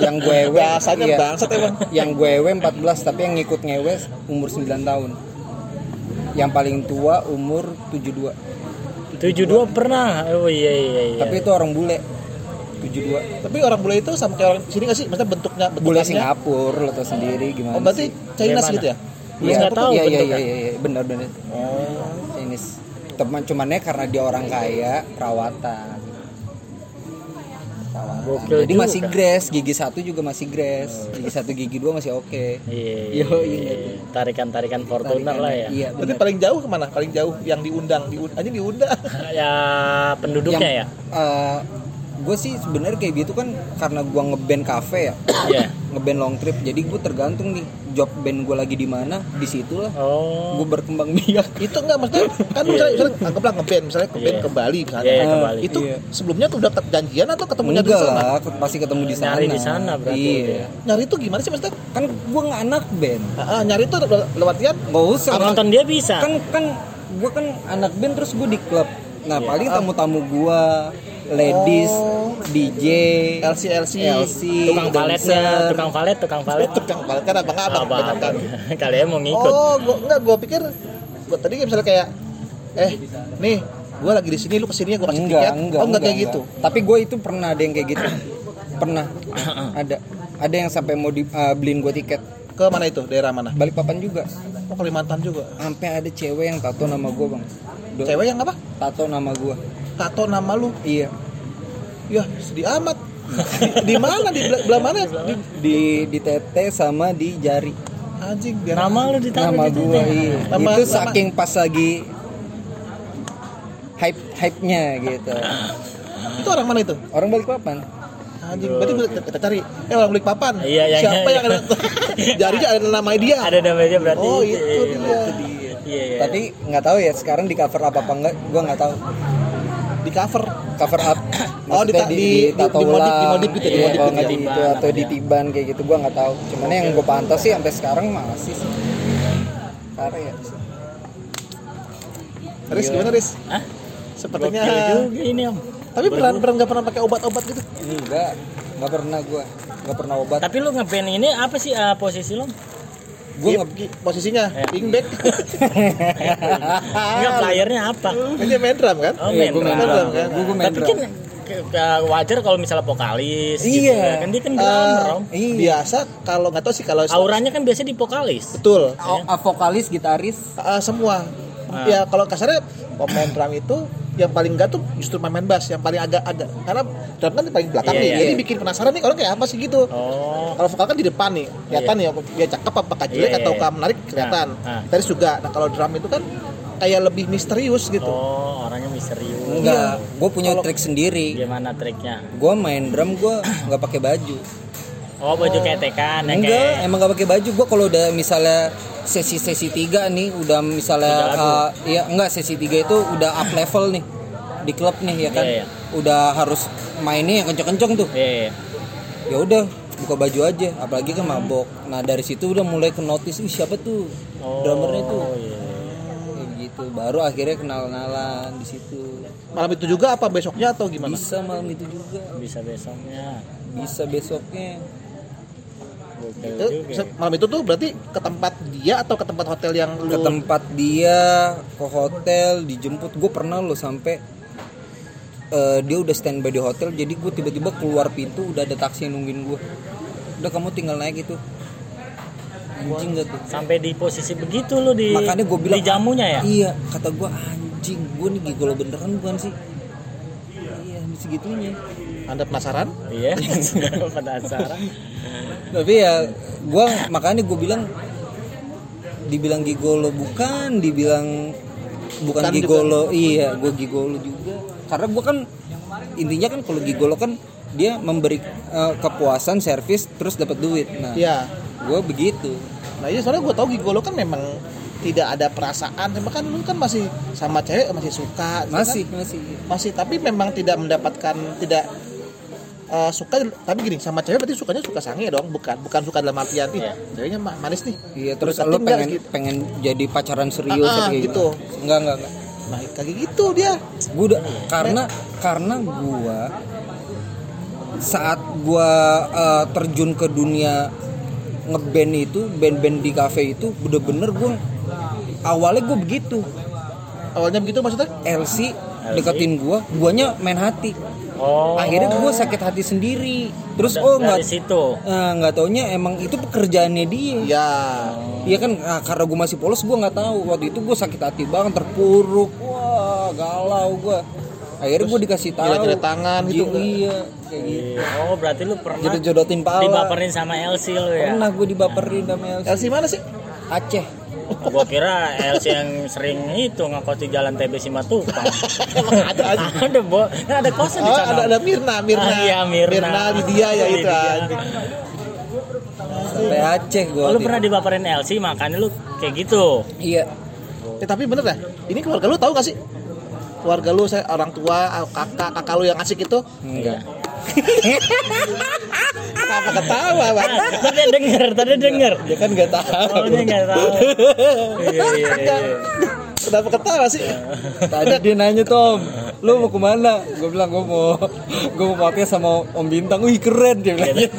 yang gue ewe Bahasanya iya. bangsat emang. yang gue ewe 14 tapi yang ngikut ngewe umur 9 tahun yang paling tua umur 72 72 pernah. Oh iya iya iya. tapi itu orang bule 72 Tapi orang bule itu sama kayak orang sini nggak sih? Maksudnya bentuknya bule bentukannya. Singapura lo tau sendiri gimana Oh, berarti sih? Chinese gitu ya? Lu Iya, tahu iya, iya, bentuknya? iya, iya, benar benar. Oh. Chinese. Teman cumannya karena dia orang kaya, perawatan. Gokil Jadi juga. masih grass, gigi satu juga masih grass, gigi satu gigi dua masih oke. Iya. Yo, iya. Tarikan-tarikan Fortuner lah ya. Iya, Berarti paling jauh ke mana? Paling jauh yang diundang, diundang aja diundang. Ya penduduknya ya. gue sih sebenarnya kayak gitu kan karena gua ngeband cafe ya, Iya. ngeband long trip. Jadi gue tergantung nih job band gue lagi di mana, di situ lah. Oh. Gue berkembang biak. itu enggak maksudnya kan misalnya, misalnya anggaplah ngeband misalnya ke band Iya. ke Bali misalnya. Iya, ke Bali. Itu Iya. sebelumnya tuh udah janjian atau ketemunya di Enggak sana? lah, pasti ketemu di sana. Nyari di sana berarti Iya. udah. Nyari itu gimana sih maksudnya? Kan gue nggak anak band. Ah, nyari itu le- lewatian Nggak usah. Nonton dia bisa. Kan kan gue kan anak band terus gue di klub. Nah Iya. paling tamu-tamu gue, ladies, Oh. DJ, LC LC. LC, tukang valetnya, dancer. tukang valet, tukang valet. Tukang balik kan abang abang Apa apa. kan. Kalian mau ngikut. Oh, gua enggak gua pikir gua tadi kayak misalnya kayak eh nih gua lagi di sini lu ke sini gua kasih Enggak, tiket. enggak, oh enggak, kayak gitu. Tapi gue itu pernah ada yang kayak gitu. pernah. ada. Ada yang sampai mau di, uh, beliin gue tiket. Ke mana itu? Daerah mana? Balikpapan juga. Oh Kalimantan juga. Sampai ada cewek yang tato nama gue bang. Do- Cewek yang apa? Tato nama gue. Tato nama lu. Iya. Ya, sedih amat. di, di mana? Di belah, mana? Di, Di di tete sama di jari. anjing biar Nama lu ditaruh nama gitu gua iya. Nama- itu nama- saking pas lagi hype hype nya gitu itu orang mana itu? orang balik papan Anjing, berarti kita, cari eh orang beli papan. Iya, yang- Siapa yang ada jarinya ada nama dia. Ada namanya berarti. Oh, itu dia. Iya, iya. tapi nggak tahu ya sekarang di cover apa apa enggak gua nggak tahu Di cover. cover up Oh, di- di- di- dimodif- ulang. dimodif gitu, Iya, dimodif kalau gitu nggak ya. di itu Tiban atau di namanya. tiban kayak gitu gua nggak tahu cuman yang gue pantau sih sampai sekarang masih sih karya Riz gimana Riz? Hah? Sepertinya juga ini om. tapi beneran beneran nggak pernah pakai obat-obat gitu. enggak nggak pernah gua nggak pernah obat Tapi lu ngeband ini apa sih uh, posisi lu? Gua Ip, nggak- posisinya Ya. wingback. Enggak playernya apa? Kan dia main drum kan? Oh, main gua main drum. drum, kan? Gua- gua main Tapi drum. kan ke- ke- wajar kalau misalnya vokalis gitu Iya. ya. Kan dia kan drummer, Om. Iya. Biasa kalau nggak tahu sih kalau Auranya kan biasanya di vokalis. betul ah, vokalis, gitaris. Ah, semua. Ah. Ya kalau kasarnya pemain drum itu yang paling enggak tuh justru main bass yang paling agak agak karena drum kan di paling belakang Iya, nih iya. jadi bikin penasaran nih orang kayak apa sih gitu Oh. kalau vokal kan di depan nih kelihatan ya dia cakep apa jelek Iya, atau iya. menarik kelihatan Nah, nah. Gitaris juga nah kalau drum itu kan kayak lebih misterius gitu Oh, orangnya misterius. Enggak, gue punya trik sendiri. Gimana triknya? Gue main drum gue nggak pakai baju. Oh, baju ketekan ya Enggak, kayak emang gak pakai baju. Gue kalau udah misalnya sesi-sesi tiga nih, udah misalnya, uh, ya enggak sesi tiga itu udah up level nih di klub nih ya kan. Iya, iya. Udah harus mainnya yang kenceng-kenceng tuh. Iya. Ya udah buka baju aja, apalagi kan mabok. Nah dari situ udah mulai ke notice, Ih, siapa tuh Oh, drummernya tuh. iya. Kayak gitu, baru akhirnya kenal-kenalan di situ. malam itu juga apa besoknya atau gimana Bisa malam itu juga, Bisa besoknya. bisa besoknya. Itu juga. se- malam itu tuh berarti ke tempat dia atau ke tempat hotel yang lu ke tempat dia ke hotel dijemput gue pernah lo sampai eh, dia udah standby di hotel jadi gue tiba-tiba keluar pintu udah ada taksi yang nungguin gue udah kamu tinggal naik itu anjing gak tuh Sampai di posisi begitu lu di makanya gue bilang di jamunya ya? iya kata gue anjing gue nih gigolo beneran bukan sih iya segitunya anda penasaran Iya. Penasaran. Tapi ya gue makanya gue bilang dibilang gigolo bukan dibilang bukan gigolo iya gue gigolo juga. Karena gue kan intinya kan kalau gigolo kan dia memberi eh, kepuasan servis terus dapat duit. Nah ya gue begitu. Nah iya soalnya gue tau gigolo kan memang tidak ada perasaan. Cuma kan lu kan masih sama cewek masih suka gitu kan. masih masih. Masih tapi memang tidak mendapatkan tidak eh, suka tapi gini sama cewek berarti sukanya suka sange dong bukan bukan suka dalam artian ih Iya. ceweknya ma- manis nih iya terus lo pengen gitu. pengen jadi pacaran serius Ah, ah, atau kayak gitu. enggak enggak enggak nah kayak gitu dia gue udah karena karena gua saat gua eh, terjun ke dunia ngeband itu band-band di cafe itu bener-bener gua awalnya gue begitu awalnya begitu maksudnya LC deketin gua guanya main hati. Oh. akhirnya gua sakit hati sendiri. Terus oh nggak situ. eh, nggak taunya emang itu pekerjaannya dia. Ya. Iya kan ah, karena gue masih polos gue nggak tahu. Waktu itu gue sakit hati banget terpuruk. Wah galau gue akhirnya gue dikasih tahu. jilat-jilat tangan gitu Iya, iya kayak gitu. Iya. Oh, berarti lu pernah jadi jodotin pala dibaperin sama Elsie lu ya? pernah gue dibaperin sama Elsie. LC mana sih? Aceh gua kira Elsie yang sering itu ngekos di jalan TB Simatupang. ada aja ada, Bo. Kan ada kosnya di Oh, sana. ada ada Mirna, Mirna. Ah, iya, Mirna. Lydia ya itu. Lydia. anjing. sampai Aceh Oh, lu pernah dibaperin Elsie makanya lu kayak gitu. iya Eh, tapi bener dah. Ini keluarga lu tahu gak sih? Keluarga lu, saya orang tua, kakak, kakak lu yang asik itu. enggak Kenapa ketawa, Bang? Ah, tadi denger, tadi denger. dia kan nggak tahu Oh, dia nggak tahu. Iya, iya, iya. Kenapa ketawa sih? tadi dia nanya Tom lu mau ke mana gue bilang gue mau gue mau pakai sama Om Bintang wih keren dia bilang gitu.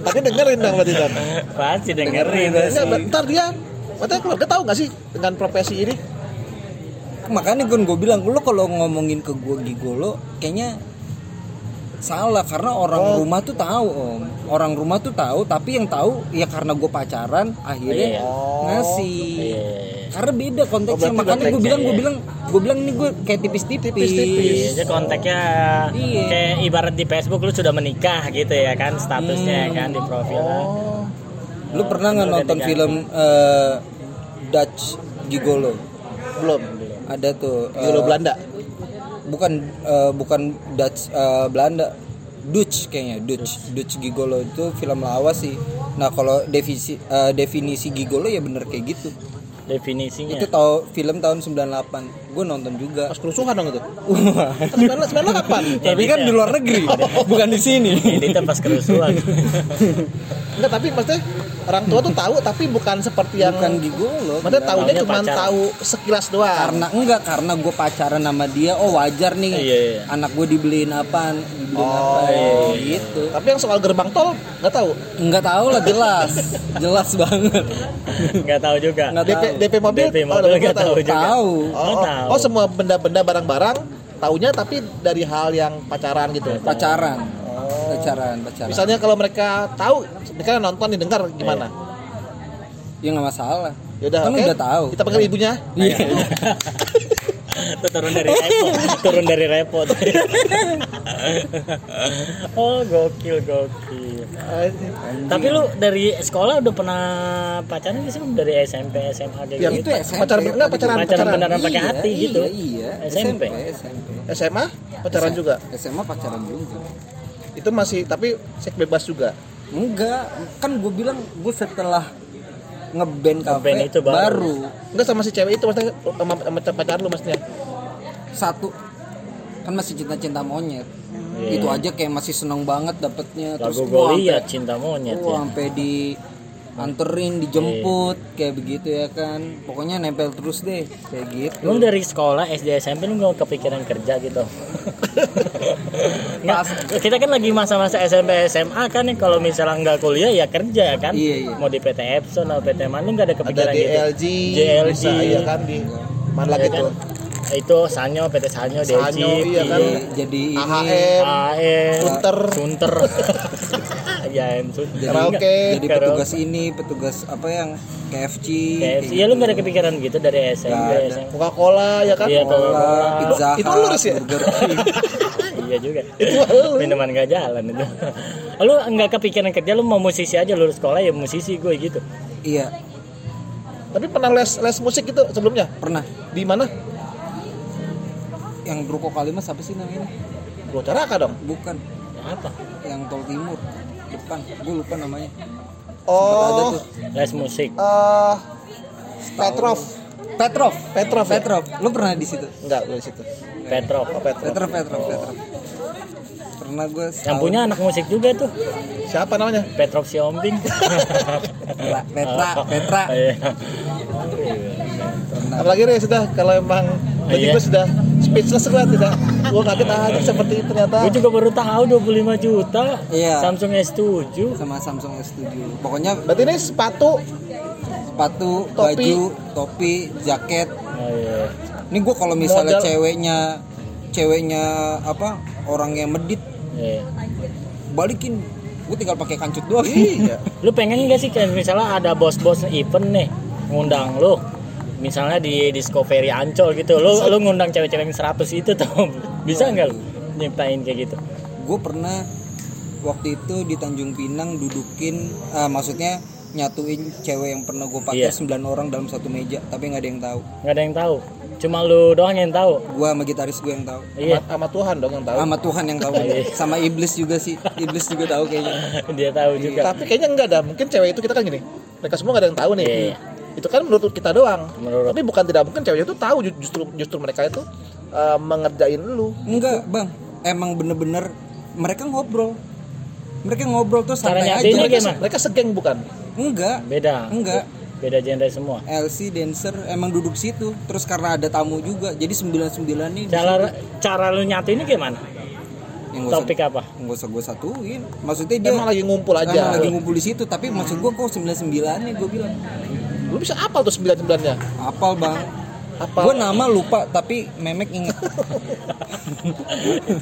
Tadi dengerin dong berarti kan. Pasti dengerin. Enggak, bentar dia. Matanya keluarga tahu gak sih dengan profesi ini? makanya gue bilang lu kalau ngomongin ke gue gigolo kayaknya salah karena orang rumah tuh tahu om orang rumah tuh tahu tapi yang tahu ya karena gue pacaran akhirnya Iya. ngasih Iya. karena beda konteksnya Oh, makanya gue konteksnya, bilang gue iya. bilang gue bilang nih gue kayak tipis-tipis Tipis-tipis. Iya, jadi kontaknya Iya. kayak ibarat di Facebook lu sudah menikah gitu ya kan statusnya Hmm. kan di profilnya. Oh. lu pernah nggak nonton diganti. film eh, Dutch Gigolo Belum. ada tuh eh, Gilo Belanda. Bukan eh, bukan Dutch eh, Belanda. Dutch kayaknya Dutch. Dutch. Gigolo itu film lawas sih. Nah kalau definisi eh, definisi Gigolo ya bener kayak gitu. Definisinya. itu tahu film tahun 98 gue nonton juga. Pas kerusuhan dong itu. Sembilan sembilan kapan? tapi kan di luar negeri bukan di sini. Ini pas kerusuhan. Enggak, tapi maksudnya orang tua tuh tahu tapi bukan seperti yang bukan gigolo Maksudnya tahunya cuma tahu sekilas doang. karena enggak karena gue pacaran sama dia oh wajar nih Iya, iya. anak gue dibeliin apaan dibeliin Oh, apa iya. gitu Tapi yang soal gerbang tol nggak tahu. nggak tahu lah jelas jelas banget nggak tahu juga Nggak DP tahu. DP mobil, DP oh, mobil nggak nggak tahu juga tahu Oh, Oh, tahu. oh, semua benda-benda barang-barang taunya tapi dari hal yang pacaran gitu. pacaran. Pacaran pacaran Misalnya kalau mereka tahu, mereka nonton didengar gimana? ya nggak masalah Ya udah, kan oke. udah tahu Kita panggil ibunya. iya itu turun dari repot turun dari repot oh gokil gokil tapi lu dari sekolah udah pernah pacaran sih dari SMP SMA kayak Yang gitu itu SMP pacaran enggak pacaran Pacaran pacaran. beneran pakai Iya, hati gitu. iya, iya. SMP. SMP SMA pacaran juga. SMA pacaran juga Itu masih tapi seks bebas juga. enggak kan gue bilang gue setelah ngeband kafe Ngeband itu baru. baru Enggak sama si cewek itu maksudnya sama, sama pacaran lu maksudnya. satu kan masih cinta-cinta monyet Iya. itu aja kayak masih seneng banget dapetnya lagu gua gue sampai- cinta monyet gua ya sampai di anterin dijemput Iya. kayak begitu ya kan pokoknya nempel terus deh kayak gitu Lu dari sekolah SD SMP lu nggak kepikiran kerja gitu? Nggak, kita kan lagi masa-masa SMP SMA kan nih kalau misalnya nggak kuliah ya kerja ya kan? Iya, iya. Mau di PT Epson atau PT mana lu nggak ada Ada kepikiran gitu? DLG, JLG. bisa iya kan di mana lagi Ya kan? tuh? Itu Sanyo, PT Sanyo, Sanyo, DLG, iya kan. jadi ini AHM, AE, Sunter. Sunter. ya, Sunter. jadi, Karaoke. jadi Karaoke. petugas ini petugas apa yang KFC KFC. Iya lu gitu. nggak ada kepikiran gitu dari SMP. SMP. Coca-Cola ya kan? Iya, Cola, Coca-Cola. Pizza Itu lurus ya? Iya juga minuman gak jalan itu lu nggak kepikiran kerja lu mau musisi aja lulus sekolah ya musisi gue gitu iya Tapi pernah les les musik itu sebelumnya? pernah Di mana? yang Ruko Kalimas apa sih namanya Gua Caraka dong. bukan apa yang tol timur depan gue lupa namanya. Oh, les musik eh Petrov. Petrov. Petrov. ya? Petrov. Lu pernah di situ? Enggak, gua di situ. Petrov. Oh, Petrov. Petrov Petrov Petrov. Pernah gue yang punya anak musik juga tuh. Siapa namanya? Petrov Siombing. Petra Petra Petra. Iya. Apalagi Re sudah kalau emang tadi Iya. gua sudah speechless gua tidak. Gua kaget aja seperti itu ternyata. gue juga baru tahu 25 juta Iya. Samsung S7 sama Samsung S7 pokoknya Berarti ini sepatu sepatu Topi. baju topi jaket oh, iya. ini gue kalau misalnya Model. ceweknya ceweknya apa orang yang medit Iya. balikin gue tinggal pakai kancut doang iya. lu pengen gak sih kayak misalnya ada bos-bos event nih ngundang lu misalnya di Discovery Ancol gitu lu lu ngundang cewek-cewek yang 100 itu tuh bisa nggak lu nyiptain kayak gitu gue pernah waktu itu di Tanjung Pinang dudukin ah, maksudnya nyatuin cewek yang pernah gue pakai Iya. 9 orang dalam satu meja tapi nggak ada yang tahu nggak ada yang tahu cuma lu doang yang tahu gue sama gitaris gue yang tahu iya Sama, sama Tuhan dong yang tahu. sama Tuhan yang tahu Iya. sama iblis juga sih iblis juga tahu kayaknya dia tahu juga Tapi kayaknya enggak ada. Mungkin cewek itu kita kan gini. Mereka semua enggak ada yang tahu nih. Iya. Itu kan menurut kita doang. Menurut- Tapi bukan tidak mungkin cewek itu tahu ju- justru justru mereka itu eh, mengerjain lu. enggak bang emang bener-bener mereka ngobrol mereka ngobrol tuh Cara santai aja Mereka, gimana? mereka segeng bukan? enggak beda enggak beda genre semua LC dancer emang duduk situ terus karena ada tamu juga jadi 99 nih di cara situ. cara lu nyatuinnya gimana yang usah- topik apa nggak usah gue satuin maksudnya dia Emang lagi ngumpul aja. emang lagi ngumpul di situ tapi maksud gue kok 99 nih gue bilang Lu bisa apal tuh sembilan sembilannya? apal bang Apal. gue nama lupa tapi memek inget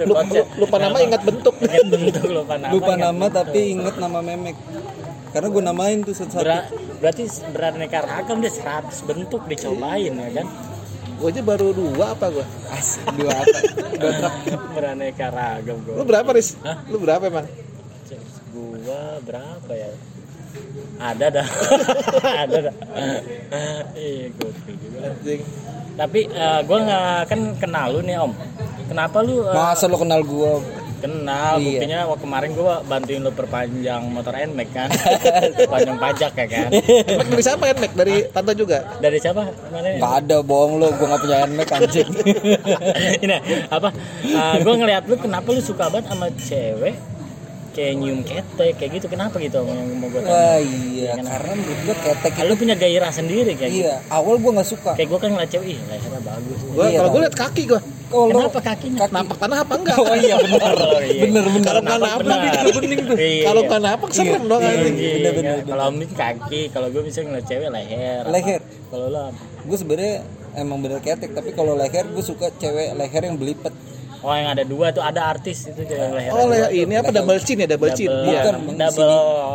lupa, lupa nama ingat bentuk. Ingat bentuk lupa nama lupa ingat nama bentuk. tapi inget nama memek karena gue namain tuh satu-satu Ber- berarti beraneka ragam deh 100 bentuk dicobain ya kan Gue aja baru dua apa gue? asik dua apa dua beraneka ragam Lu gua berapa Riz? Hah? Lu berapa emang? gua berapa ya ada dah. Ada dah. Iya gokil juga. Anjing. tapi eh, gua nggak kan kenal lu nih om. Kenapa lu eh, masa lo kenal gue kenal? Iya. buktinya waktu kemarin gua bantuin lu perpanjang motor NMAX kan. Panjang pajak ya kan. Emang dari siapa Mac? Dari tante juga? dari siapa? Kemarin nggak ada bohong lo gue nggak punya memek anjing. Ini apa? Gue ngeliat lu kenapa lu suka banget sama cewek kayak nyium ketek kayak gitu kenapa gitu yang mau gue tanya Wah iya, karena menurut gue ketek Ah, lu punya gairah sendiri kayak gitu Iya, awal gue nggak suka. kayak gue kan ngeliat cewek ih lehernya bagus Gua Iya, kalau gue liat kaki gue. Kalau kenapa kakinya kaki. Nampak tanah apa enggak? Oh iya benar. Oh, iya. Bener bener. Kalau nggak Napak benar. itu bening tuh. Iya. Kalau nggak nampak serem dong Iya. Iya, bener, bener, kalau om ini kaki kalau gue bisa ngeliat cewek leher Leher. kalau lo apa? Gue sebenarnya emang bener ketek, tapi kalau leher gue suka cewek leher yang belipet. Oh yang ada dua tuh ada artis itu yang leher Oh le- ini apa double chin ya double chin. double, Iya. Bukan, double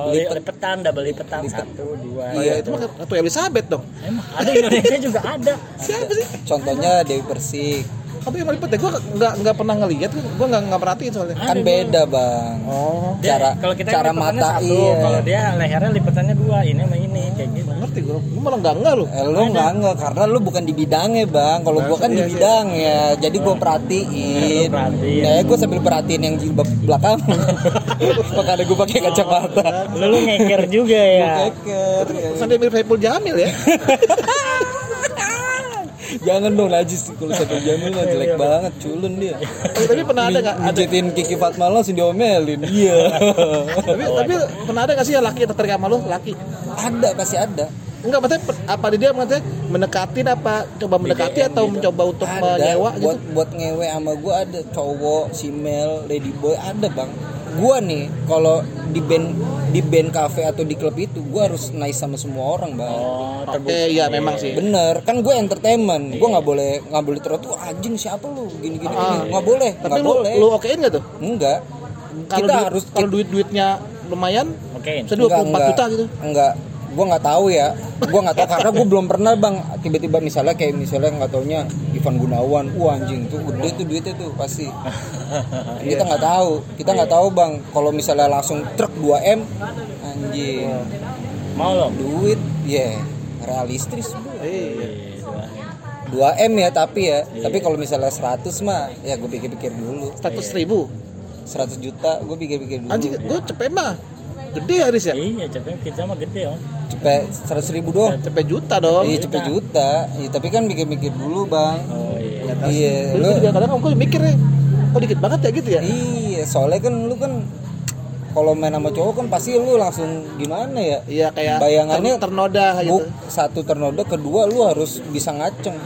lipetan double lipetan satu dua Oh iya itu mah Ratu Elizabeth dong. emang ada Indonesia juga ada Siapa sih? Contohnya Dewi Persik. Tapi yang melipet deh, gue nggak nggak pernah ngeliat, gue nggak nggak perhatiin soalnya. Kan beda bang. Oh, Dia- Cara kalau kita cara mata satu, iya. kalau dia lehernya lipetannya dua ini sama ini kayak gitu ngerti gue. Gue malah nggak nggak lu. Eh, lu nggak nggak karena lu bukan di bidangnya bang. Kalau gua kan di iya, iya. bidang ya, jadi gua perhatiin. Lu perhatiin. Ya gua sambil perhatiin yang jilbab belakang. Makanya gua pakai kacamata. lu, lu ngeker juga ya. Pesan dia mirip Saiful Jamil ya. Jangan dong najis kalau satu jamil mah jelek banget culun dia. Tapi pernah ada nggak? Ada. Mijitin Kiki Fatmala langsung diomelin. Iya. Tapi tapi pernah ada nggak sih yang laki tertarik sama lu? Laki? ada pasti ada. Enggak, maksudnya apa dia maksudnya mendekatin apa coba mendekati atau gitu. mencoba untuk Ada menyewa gitu? buat buat ngewe sama gua ada cowok, simel, lady boy ada bang. Gua nih kalau di band di band cafe atau di klub itu gua harus nice sama semua orang bang. oh Oke, terbukti iya memang sih. Bener, kan gue entertainment, gue nggak boleh nggak boleh terus tuh anjing siapa lu? Gini gini. Gini, nggak boleh, Tapi nggak lu boleh, lu okein nggak tuh? enggak, Kalau kita duit- harus kalau duit-duitnya lumayan oke bisa 24 juta gitu. enggak, gue nggak tahu ya, gue nggak tahu karena gue belum pernah bang, tiba-tiba misalnya kayak misalnya nggak taunya Ivan Gunawan, wah anjing tuh gede tuh duitnya tuh pasti, kita nggak tahu, kita nggak tahu bang, kalau misalnya langsung truk 2 m, anjing, mau lo? Duit, ya realistis bro. Iya. 2 m ya tapi ya. Tapi kalau misalnya 100 mah ya gue pikir-pikir dulu. Status ribu. 100 juta gue pikir-pikir dulu. Anjing, gue cepet mah. Gede Haris ya? iya cepet kita mah gede om. Cepet 100 ribu doang. Cepet juta dong. iya cepet juta. Iya, tapi kan mikir-mikir dulu bang. Oh iya. Iya Lu lu juga kadang gue mikir ya, kok dikit banget ya gitu ya? iya soalnya kan lu kan kalau main sama cowok kan pasti lu langsung gimana ya? Iya kayak Bayangannya- ter- ternoda gitu. Satu ternoda kedua lu harus bisa ngaceng.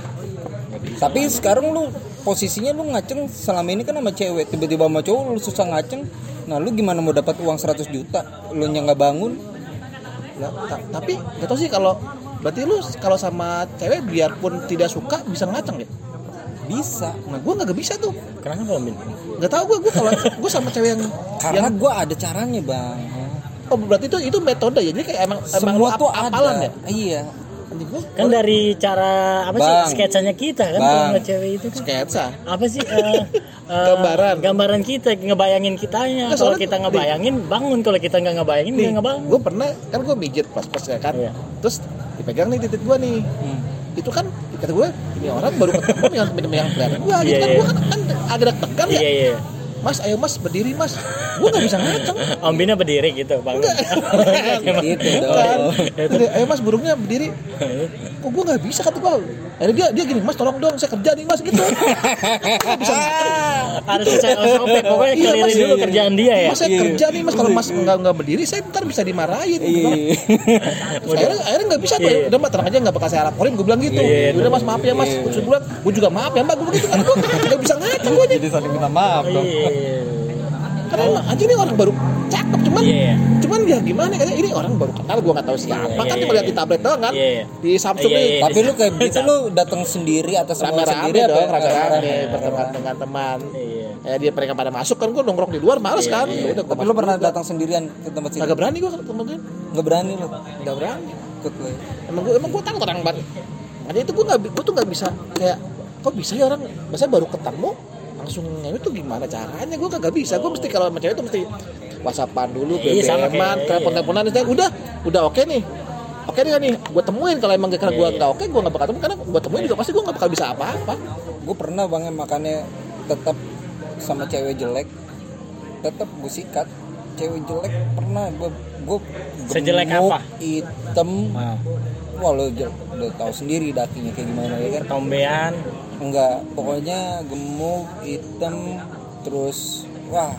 Tapi sekarang lu posisinya lu ngaceng selama ini kan sama cewek tiba-tiba sama cowok lu susah ngaceng nah lu gimana mau dapat uang 100 juta lu yang nggak bangun Lah, ta- tapi gak tau sih kalau berarti lu kalau sama cewek biarpun tidak suka bisa ngaceng ya? bisa Nah gue nggak bisa tuh. kenapa om Bin? Gak tau gue gue kalau gue sama cewek yang karena yang gua ada caranya bang oh berarti itu itu metode ya jadi kayak emang emang lu semua ap- tuh apalan ada ya? iya gue kan dari cara apa sih Bang. sketsanya kita kan Bang. kalau cewek itu kan sketsa. apa sih eh, eh, Gambaran. gambaran kita ngebayangin kitanya Nah, kalau kita ngebayangin bangun kalau kita nggak ngebayangin Nih, nggak ngebangun gue pernah kan gue mijit pas-pas ya kan. Iya. Terus dipegang nih titik gue nih. Hmm. Itu kan kata gue ini orang baru ketemu yang megang pelihara gue gitu Iya, kan iya. gue kan, kan agak tegang ya. iya iya Mas ayo mas berdiri mas. Gue nggak bisa ngaceng. om Bina berdiri gitu bang gitu Kan. dong ayo mas burungnya berdiri. Kok gue nggak bisa kata gue. Akhirnya dia dia gini mas tolong dong saya kerja nih mas gitu. Bisa ngaceng. harus saya sobek pokoknya Iya, kelirin Mas. dulu kerjaan dia ya Mas saya kerja nih mas kalau mas nggak nggak berdiri saya ntar bisa dimarahin. Iya. Terus akhirnya akhirnya nggak bisa gue. Iya. Udah mbak tenang aja nggak bakal saya laporin. Gue bilang gitu. Iya, Udah mas maaf ya mas. Gue bilang gue juga maaf ya mbak. Gue begitu kan gue nggak bisa ngaceng gue nih. jadi saling minta maaf dong Iya. Karena emang anjing ini orang baru cakep cuman Iya. cuman ya gimana katanya ini orang baru kenal gue nggak tahu siapa. Iya, kan iya, cuma lihat di iya. tablet doang kan? Iya, iya. di Samsung Iya, nih iya. tapi lu kayak gitu lu datang sendiri atau semua rame-rame sendiri apa dong rame-rame berteman dengan teman. Iya. ya dia mereka pada masuk kan gue nongkrong di luar males kan? Ya udah tapi lu pernah datang sendirian ke tempat sini? Agak berani gue temen-temen nggak berani lu? Nggak berani. Ikut gue emang gue emang gue takut orang banget makanya itu gue nggak gue tuh nggak bisa kayak kok bisa ya orang? Biasanya baru ketemu langsung ngewe tuh gimana caranya? Gue kagak bisa. Gue mesti kalau sama cewek tuh mesti whatsappan dulu Iya, BBM-an kayak- telepon teleponan udah udah oke nih. Oke nih kan nih. Gue temuin kalau emang karena gue Iya, nggak oke gue nggak bakal ketemu karena gue temuin juga pasti gue nggak bakal bisa apa-apa. Gue pernah bang makanya tetap sama cewek jelek tetap gue sikat. Cewek jelek pernah gue gue Sejelek apa? hitam. Nah, wah lo udah tahu sendiri dakinya kayak gimana ya kan? Tombean enggak pokoknya gemuk hitam terus wah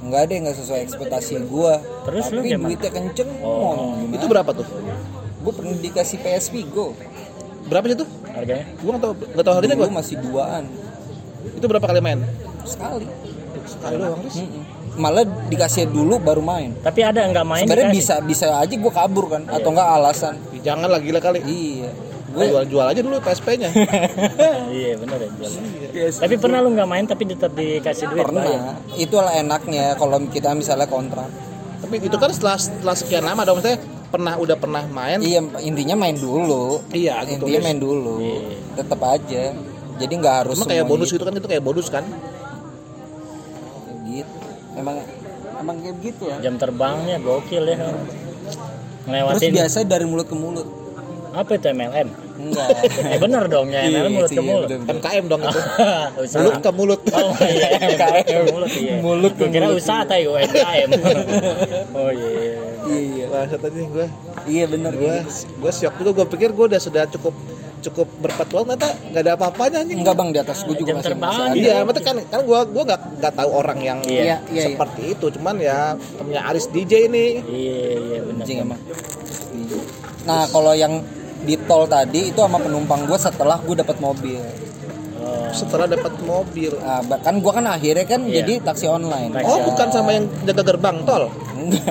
nggak ada nggak sesuai ekspektasi gua Terus lu tapi gimana? duitnya kenceng Oh. mau Itu berapa tuh? gue pernah dikasih PSP Go Berapa sih itu? harganya Gua nggak tahu nggak tahu harganya gua. masih duaan Itu berapa kali main? sekali Sekali doang, Riz. Mm-mm. malah dikasih dulu baru main tapi ada nggak main sebenarnya bisa bisa aja gue kabur kan atau enggak alasan Jangan lah gila kali. iya Gue jual jual aja dulu PSP-nya. iya bener ya jual. tapi pernah lu nggak main tapi tetap dikasih duit bayar? pernah itulah enaknya kalau kita misalnya kontrak. Tapi itu kan setelah setelah sekian lama dong maksudnya pernah udah pernah main. iya intinya main dulu. Iya, gitu. intinya main dulu. Tetap aja. Jadi nggak harus Cuma kayak bonus gitu kan? Itu kayak bonus kan. gitu. Emang emang kayak gitu lah jam terbangnya gokil ya. Terus ngelewatin. biasa dari mulut ke mulut apa itu MLM enggak eh bener dong ya Iya, MLM mulut sih, ke iya, mulut. MKM dong itu. Mulut ke mulut. oh iya MKM ke mulut iya Mulut ke kira mulut. usaha tayo UMKM oh iya iya Wah, tadi gue iya bener gue gue shock juga gue pikir gue udah sudah cukup cukup berpetualang ternyata nggak ada apa-apanya anjing. enggak bang di atas gue juga masih masih. Iya, maksudnya kan kan gue gue nggak nggak tahu orang yang Iya. Iya, iya, seperti itu, cuman ya temennya Aris DJ ini. iya iya anjing emang nah kalau yang di tol tadi itu sama penumpang gue setelah gue dapat mobil oh, Setelah dapat mobil. nah, kan gue kan akhirnya kan Iya. jadi taksi online Taksi. Oh, bukan sama yang jaga gerbang tol. enggak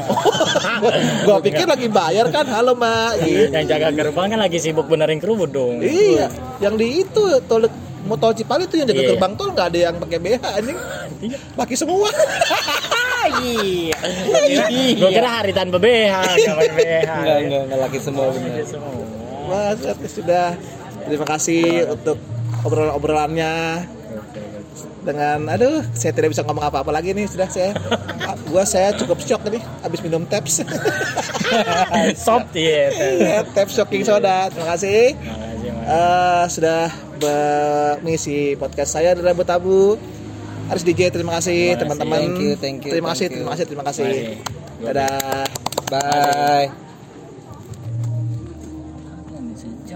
gue pikir lagi bayar kan, halo mak. Gitu. yang jaga gerbang kan lagi sibuk benerin kerubut dong Iya, yang di itu tol mau tol Cipali itu yang jaga Iya. gerbang tol nggak ada yang pakai BH anjing. Iya. Laki semua. iya gue kira hari tanpa BH nggak pakai BH enggak enggak enggak lagi semua bener Iya, semua Wah, sudah. Terima kasih untuk obrolan-obrolannya. Dengan aduh saya tidak bisa ngomong apa-apa lagi nih sudah saya ah, gua saya cukup shock nih habis minum taps. Soft iya Iya, taps shocking soda. Terima kasih. Mas. Eh, sudah mengisi podcast saya dari Rabu Tabu. Harus DJ terima kasih Terima kasih. teman-teman. Thank you, thank you, terima kasih terima kasih terima kasih. Dadah. Bye